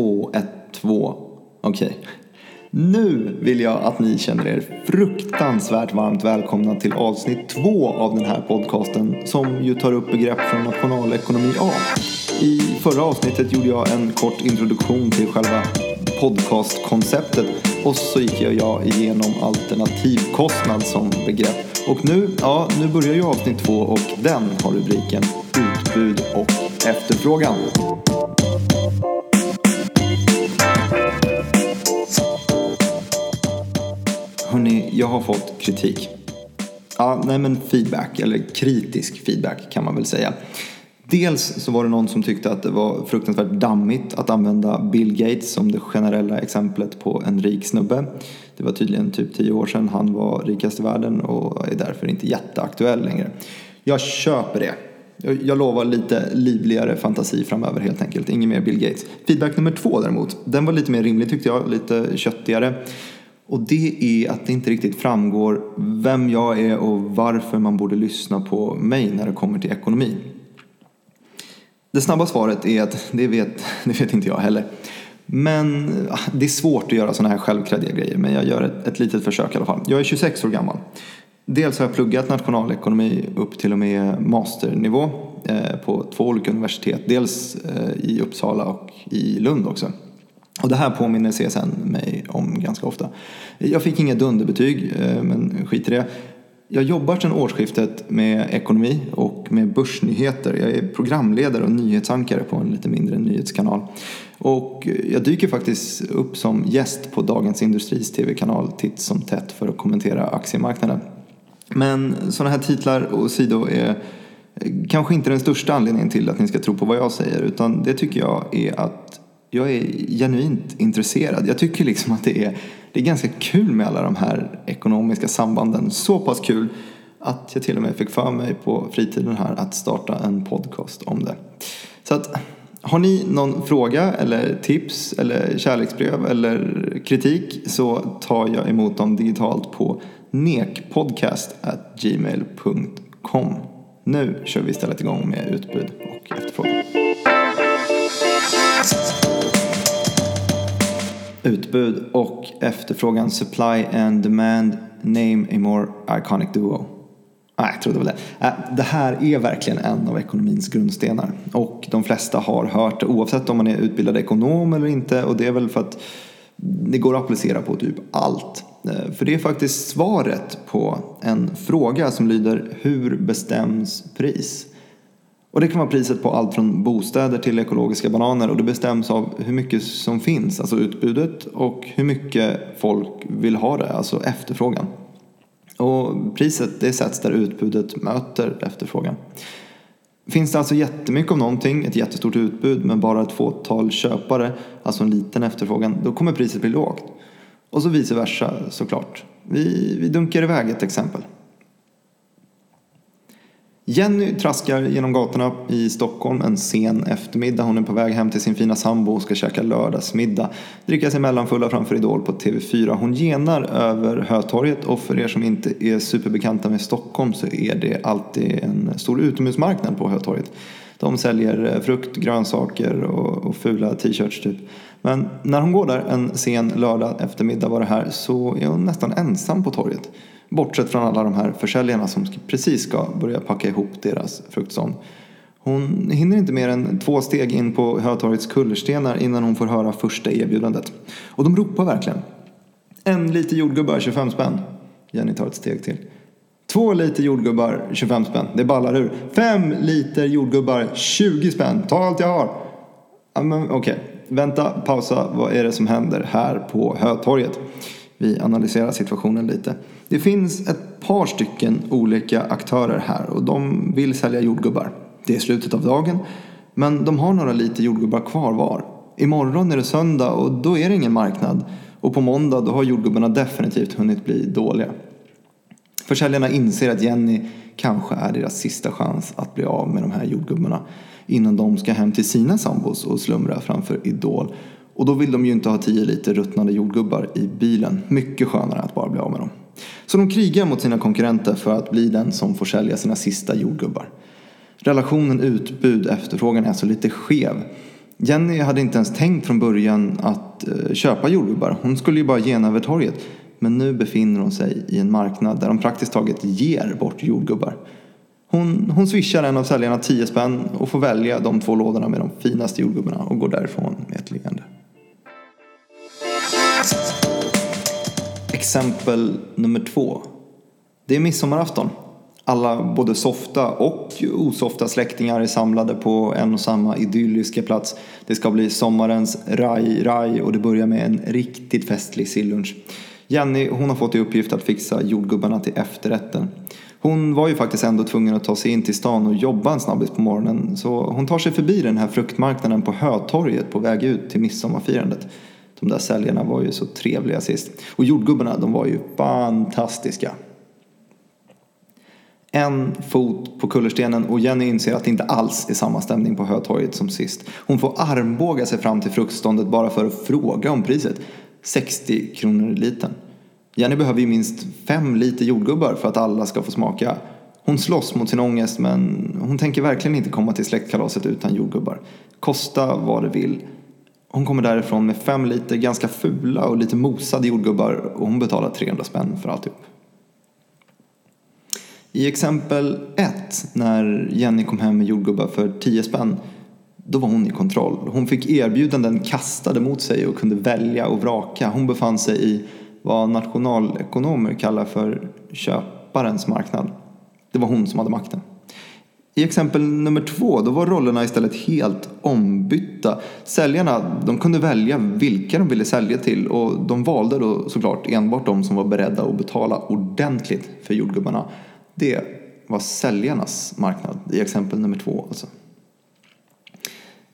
två, ett, två. Okej. Nu vill jag att ni känner er fruktansvärt varmt välkomna till avsnitt två av den här podcasten som ju tar upp begrepp från nationalekonomi A. I förra avsnittet gjorde jag en kort introduktion till själva podcastkonceptet och så gick jag igenom alternativkostnad som begrepp. Och nu, ja, nu börjar ju avsnitt två och den har rubriken Utbud och efterfrågan. Jag har fått kritik. Ja, nej men feedback, eller kritisk feedback kan man väl säga. Dels så var det någon som tyckte att det var fruktansvärt dammigt att använda Bill Gates som det generella exemplet på en rik snubbe. Det var tydligen typ tio år sedan han var rikast i världen och är därför inte jätteaktuell längre. Jag köper det. Jag lovar lite livligare fantasi framöver helt enkelt. Inget mer Bill Gates. Feedback nummer två däremot, den var lite mer rimlig tyckte jag. Lite köttigare. Och det är att det inte riktigt framgår vem jag är och varför man borde lyssna på mig när det kommer till ekonomi. Det snabba svaret är att det vet, det vet inte jag heller. Men ah, det är svårt att göra sådana här självkreddiga grejer men jag gör ett, ett litet försök i alla fall. Jag är 26 år gammal. Dels har jag pluggat nationalekonomi upp till och med masternivå eh, på två olika universitet. Dels eh, i Uppsala och i Lund också. Och det här påminner CSN mig om ganska ofta. Jag fick inga dunderbetyg, eh, men skit i det. Jag jobbar sedan årsskiftet med ekonomi och med börsnyheter. Jag är programledare och nyhetsankare på en lite mindre nyhetskanal. Och jag dyker faktiskt upp som gäst på Dagens Industris tv-kanal titt som tätt för att kommentera aktiemarknaden. Men sådana här titlar och sidor är kanske inte den största anledningen till att ni ska tro på vad jag säger utan det tycker jag är att jag är genuint intresserad. Jag tycker liksom att det är, det är ganska kul med alla de här ekonomiska sambanden. Så pass kul att jag till och med fick för mig på fritiden här att starta en podcast om det. Så att har ni någon fråga eller tips eller kärleksbrev eller kritik så tar jag emot dem digitalt på nekpodcast.gmail.com. Nu kör vi istället igång med utbud och efterfrågan. Utbud och efterfrågan, supply and demand, name a more iconic duo. Nej, jag trodde väl det. Äh, det här är verkligen en av ekonomins grundstenar. Och de flesta har hört det oavsett om man är utbildad ekonom eller inte. Och det är väl för att det går att applicera på typ allt. Äh, för det är faktiskt svaret på en fråga som lyder Hur bestäms pris? Och det kan vara priset på allt från bostäder till ekologiska bananer och det bestäms av hur mycket som finns, alltså utbudet och hur mycket folk vill ha det, alltså efterfrågan. Och priset det sätts där utbudet möter efterfrågan. Finns det alltså jättemycket av någonting, ett jättestort utbud men bara ett fåtal köpare, alltså en liten efterfrågan, då kommer priset bli lågt. Och så vice versa såklart. Vi, vi dunkar iväg ett exempel. Jenny traskar genom gatorna i Stockholm en sen eftermiddag. Hon är på väg hem till sin fina sambo och ska käka lördagsmiddag. Dricka sig mellanfulla framför Idol på TV4. Hon genar över Hötorget och för er som inte är superbekanta med Stockholm så är det alltid en stor utomhusmarknad på Hötorget. De säljer frukt, grönsaker och, och fula t-shirts typ. Men när hon går där en sen lördag eftermiddag var det här så är hon nästan ensam på torget. Bortsett från alla de här försäljarna som precis ska börja packa ihop deras fruktstånd. Hon hinner inte mer än två steg in på Hötorgets kullerstenar innan hon får höra första erbjudandet. Och de ropar verkligen. En liter jordgubbar 25 spänn. Jenny tar ett steg till. Två liter jordgubbar 25 spänn. Det ballar ur. Fem liter jordgubbar 20 spänn. Ta allt jag har. Ja, Okej, okay vänta, pausa. Vad är det som händer här på Hötorget? Vi analyserar situationen lite. Det finns ett par stycken olika aktörer här och de vill sälja jordgubbar. Det är slutet av dagen men de har några liter jordgubbar kvar var. Imorgon är det söndag och då är det ingen marknad. Och på måndag då har jordgubbarna definitivt hunnit bli dåliga. Försäljarna inser att Jenny kanske är deras sista chans att bli av med de här jordgubbarna innan de ska hem till sina sambos och slumra framför Idol. Och då vill de ju inte ha 10 liter ruttnande jordgubbar i bilen. Mycket skönare att bara bli av med dem. Så de krigar mot sina konkurrenter för att bli den som får sälja sina sista jordgubbar. Relationen utbud-efterfrågan är så lite skev. Jenny hade inte ens tänkt från början att eh, köpa jordgubbar. Hon skulle ju bara gena över torget. Men nu befinner hon sig i en marknad där de praktiskt taget ger bort jordgubbar. Hon, hon swishar en av säljarna 10 spänn och får välja de två lådorna med de finaste jordgubbarna och går därifrån med ett leende. Exempel nummer två. Det är midsommarafton. Alla både softa och osofta släktingar är samlade på en och samma idylliska plats. Det ska bli sommarens raj-raj och det börjar med en riktigt festlig sillunch. Jenny hon har fått i uppgift att fixa jordgubbarna till efterrätten. Hon var ju faktiskt ändå tvungen att ta sig in till stan och jobba en snabbis på morgonen så hon tar sig förbi den här fruktmarknaden på Hötorget på väg ut till midsommarfirandet. De där säljarna var ju så trevliga sist. Och jordgubbarna, de var ju fantastiska. En fot på kullerstenen och Jenny inser att det inte alls är samma stämning på Hötorget som sist. Hon får armbåga sig fram till fruktståndet bara för att fråga om priset. 60 kronor litern. Jenny behöver ju minst fem liter jordgubbar för att alla ska få smaka. Hon slåss mot sin ångest men hon tänker verkligen inte komma till släktkalaset utan jordgubbar. Kosta vad det vill. Hon kommer därifrån med fem liter ganska fula och lite mosade jordgubbar och hon betalar 300 spänn för alltihop. I exempel 1, när Jenny kom hem med jordgubbar för 10 spänn, då var hon i kontroll. Hon fick erbjudanden kastade mot sig och kunde välja och vraka. Hon befann sig i vad nationalekonomer kallar för köparens marknad. Det var hon som hade makten. I exempel nummer två, då var rollerna istället helt ombytta. Säljarna, de kunde välja vilka de ville sälja till och de valde då såklart enbart de som var beredda att betala ordentligt för jordgubbarna. Det var säljarnas marknad i exempel nummer två alltså.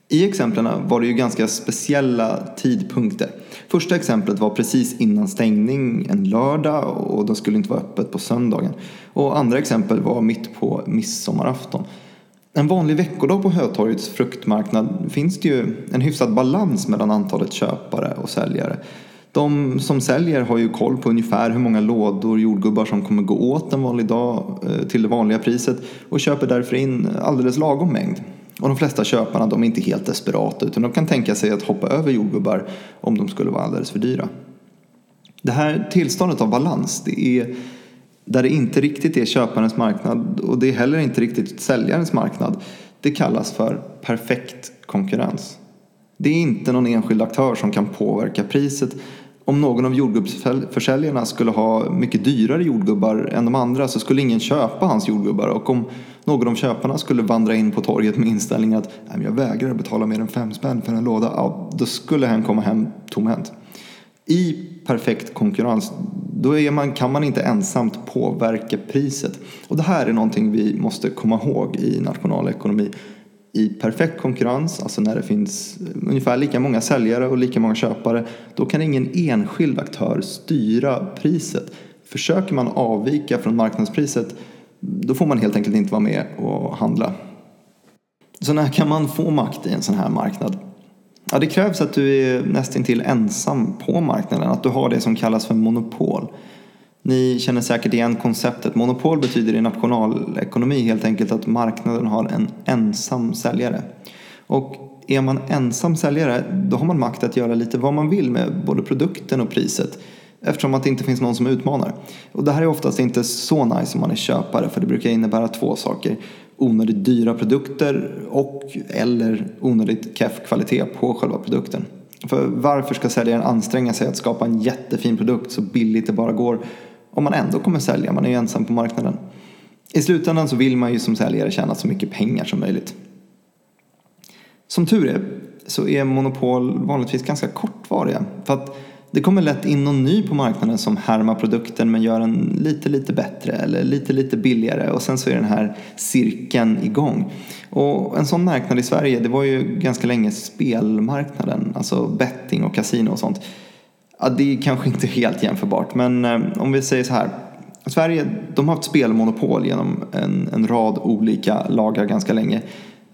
I exemplen var det ju ganska speciella tidpunkter. Första exemplet var precis innan stängning en lördag och det skulle inte vara öppet på söndagen. Och andra exempel var mitt på midsommarafton. En vanlig veckodag på Hötorgets fruktmarknad finns det ju en hyfsad balans mellan antalet köpare och säljare. De som säljer har ju koll på ungefär hur många lådor jordgubbar som kommer gå åt en vanlig dag eh, till det vanliga priset och köper därför in alldeles lagom mängd. Och de flesta köparna de är inte helt desperata utan de kan tänka sig att hoppa över jordgubbar om de skulle vara alldeles för dyra. Det här tillståndet av balans, det är där det inte riktigt är köparens marknad och det är heller inte riktigt säljarens marknad. Det kallas för perfekt konkurrens. Det är inte någon enskild aktör som kan påverka priset. Om någon av jordgubbsförsäljarna skulle ha mycket dyrare jordgubbar än de andra så skulle ingen köpa hans jordgubbar och om någon av köparna skulle vandra in på torget med inställningen att jag vägrar betala mer än fem spänn för en låda, ja, då skulle han komma hem tomhänt. I perfekt konkurrens, då är man, kan man inte ensamt påverka priset. Och det här är någonting vi måste komma ihåg i nationalekonomi. I perfekt konkurrens, alltså när det finns ungefär lika många säljare och lika många köpare, då kan ingen enskild aktör styra priset. Försöker man avvika från marknadspriset då får man helt enkelt inte vara med och handla. Så när kan man få makt i en sån här marknad? Ja, det krävs att du är nästintill ensam på marknaden, att du har det som kallas för monopol. Ni känner säkert igen konceptet. Monopol betyder i nationalekonomi helt enkelt att marknaden har en ensam säljare. Och är man ensam säljare, då har man makt att göra lite vad man vill med både produkten och priset eftersom att det inte finns någon som utmanar. Och det här är oftast inte så nice om man är köpare för det brukar innebära två saker. Onödigt dyra produkter och eller onödigt keff kvalitet på själva produkten. För varför ska säljaren anstränga sig att skapa en jättefin produkt så billigt det bara går om man ändå kommer sälja, man är ju ensam på marknaden. I slutändan så vill man ju som säljare tjäna så mycket pengar som möjligt. Som tur är så är monopol vanligtvis ganska kortvariga. För att det kommer lätt in någon ny på marknaden som härmar produkten men gör den lite, lite bättre eller lite, lite billigare och sen så är den här cirkeln igång. Och en sån marknad i Sverige, det var ju ganska länge spelmarknaden, alltså betting och kasino och sånt. Ja, det är kanske inte helt jämförbart men eh, om vi säger så här. Sverige, de har haft spelmonopol genom en, en rad olika lagar ganska länge.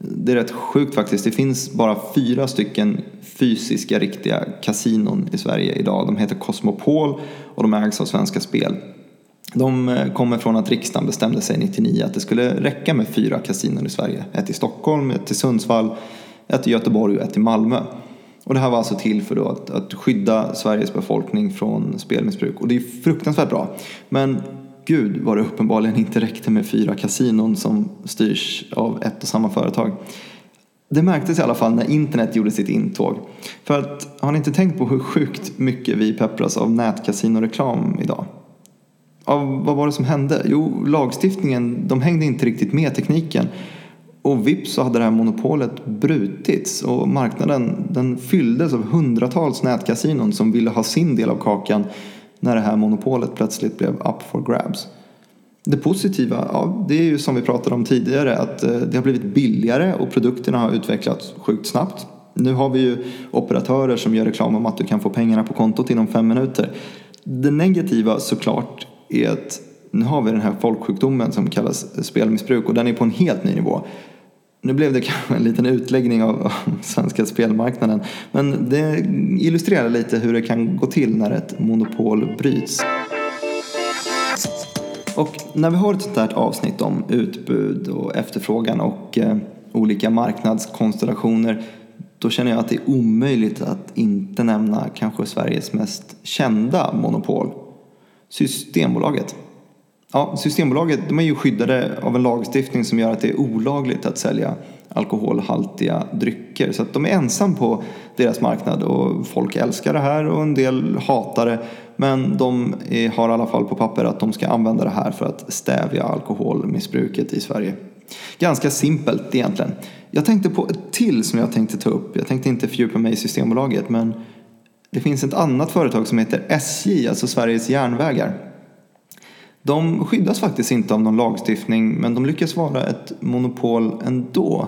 Det är rätt sjukt faktiskt. Det finns bara fyra stycken fysiska riktiga kasinon i Sverige idag. De heter Cosmopol och de ägs av Svenska Spel. De eh, kommer från att riksdagen bestämde sig 99 att det skulle räcka med fyra kasinon i Sverige. Ett i Stockholm, ett i Sundsvall, ett i Göteborg och ett i Malmö. Och det här var alltså till för då att, att skydda Sveriges befolkning från spelmissbruk. Och det är fruktansvärt bra. Men gud vad det uppenbarligen inte räckte med fyra kasinon som styrs av ett och samma företag. Det märktes i alla fall när internet gjorde sitt intåg. För att, har ni inte tänkt på hur sjukt mycket vi peppras av nätkasinoreklam idag? Av, vad var det som hände? Jo, lagstiftningen, de hängde inte riktigt med tekniken. Och vips så hade det här monopolet brutits och marknaden den fylldes av hundratals nätkasinon som ville ha sin del av kakan när det här monopolet plötsligt blev up for grabs. Det positiva, ja, det är ju som vi pratade om tidigare att eh, det har blivit billigare och produkterna har utvecklats sjukt snabbt. Nu har vi ju operatörer som gör reklam om att du kan få pengarna på kontot inom fem minuter. Det negativa såklart är att nu har vi den här folksjukdomen som kallas spelmissbruk och den är på en helt ny nivå. Nu blev det kanske en liten utläggning av, svenska spelmarknaden men det illustrerar lite hur det kan gå till när ett monopol bryts. Och när vi har ett sånt här avsnitt om utbud och efterfrågan och eh, olika marknadskonstellationer då känner jag att det är omöjligt att inte nämna kanske Sveriges mest kända monopol, Systembolaget. Ja, Systembolaget de är ju skyddade av en lagstiftning som gör att det är olagligt att sälja alkoholhaltiga drycker. Så att de är ensam på deras marknad och folk älskar det här och en del hatar det. Men de har i alla fall på papper att de ska använda det här för att stävja alkoholmissbruket i Sverige. Ganska simpelt egentligen. Jag tänkte på ett till som jag tänkte ta upp. Jag tänkte inte fördjupa mig i Systembolaget men det finns ett annat företag som heter SJ, alltså Sveriges järnvägar. De skyddas faktiskt inte av någon lagstiftning men de lyckas vara ett monopol ändå.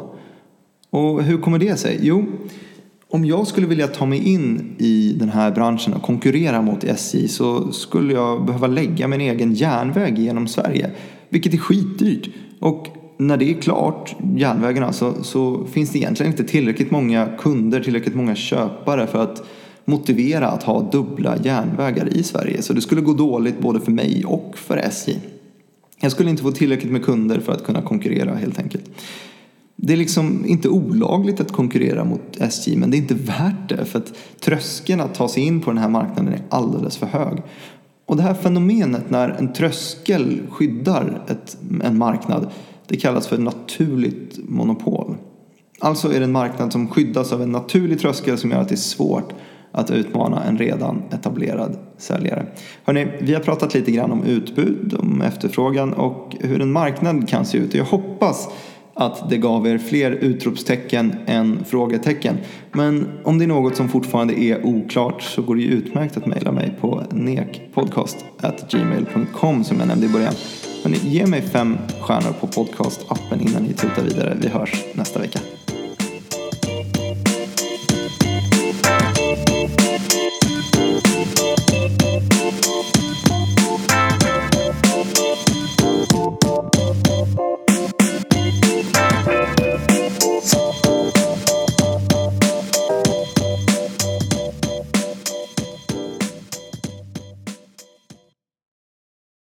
Och hur kommer det sig? Jo, om jag skulle vilja ta mig in i den här branschen och konkurrera mot SJ så skulle jag behöva lägga min egen järnväg genom Sverige. Vilket är skitdyrt. Och när det är klart, järnvägen alltså, så finns det egentligen inte tillräckligt många kunder, tillräckligt många köpare för att motivera att ha dubbla järnvägar i Sverige. Så det skulle gå dåligt både för mig och för SJ. Jag skulle inte få tillräckligt med kunder för att kunna konkurrera helt enkelt. Det är liksom inte olagligt att konkurrera mot SJ men det är inte värt det för att tröskeln att ta sig in på den här marknaden är alldeles för hög. Och det här fenomenet när en tröskel skyddar ett, en marknad det kallas för naturligt monopol. Alltså är det en marknad som skyddas av en naturlig tröskel som gör att det är svårt att utmana en redan etablerad säljare. Hörrni, vi har pratat lite grann om utbud, om efterfrågan och hur en marknad kan se ut. Jag hoppas att det gav er fler utropstecken än frågetecken. Men om det är något som fortfarande är oklart så går det ju utmärkt att mejla mig på nekpodcast.gmail.com som jag nämnde i början. Men ge mig fem stjärnor på podcastappen innan ni tutar vidare. Vi hörs nästa vecka.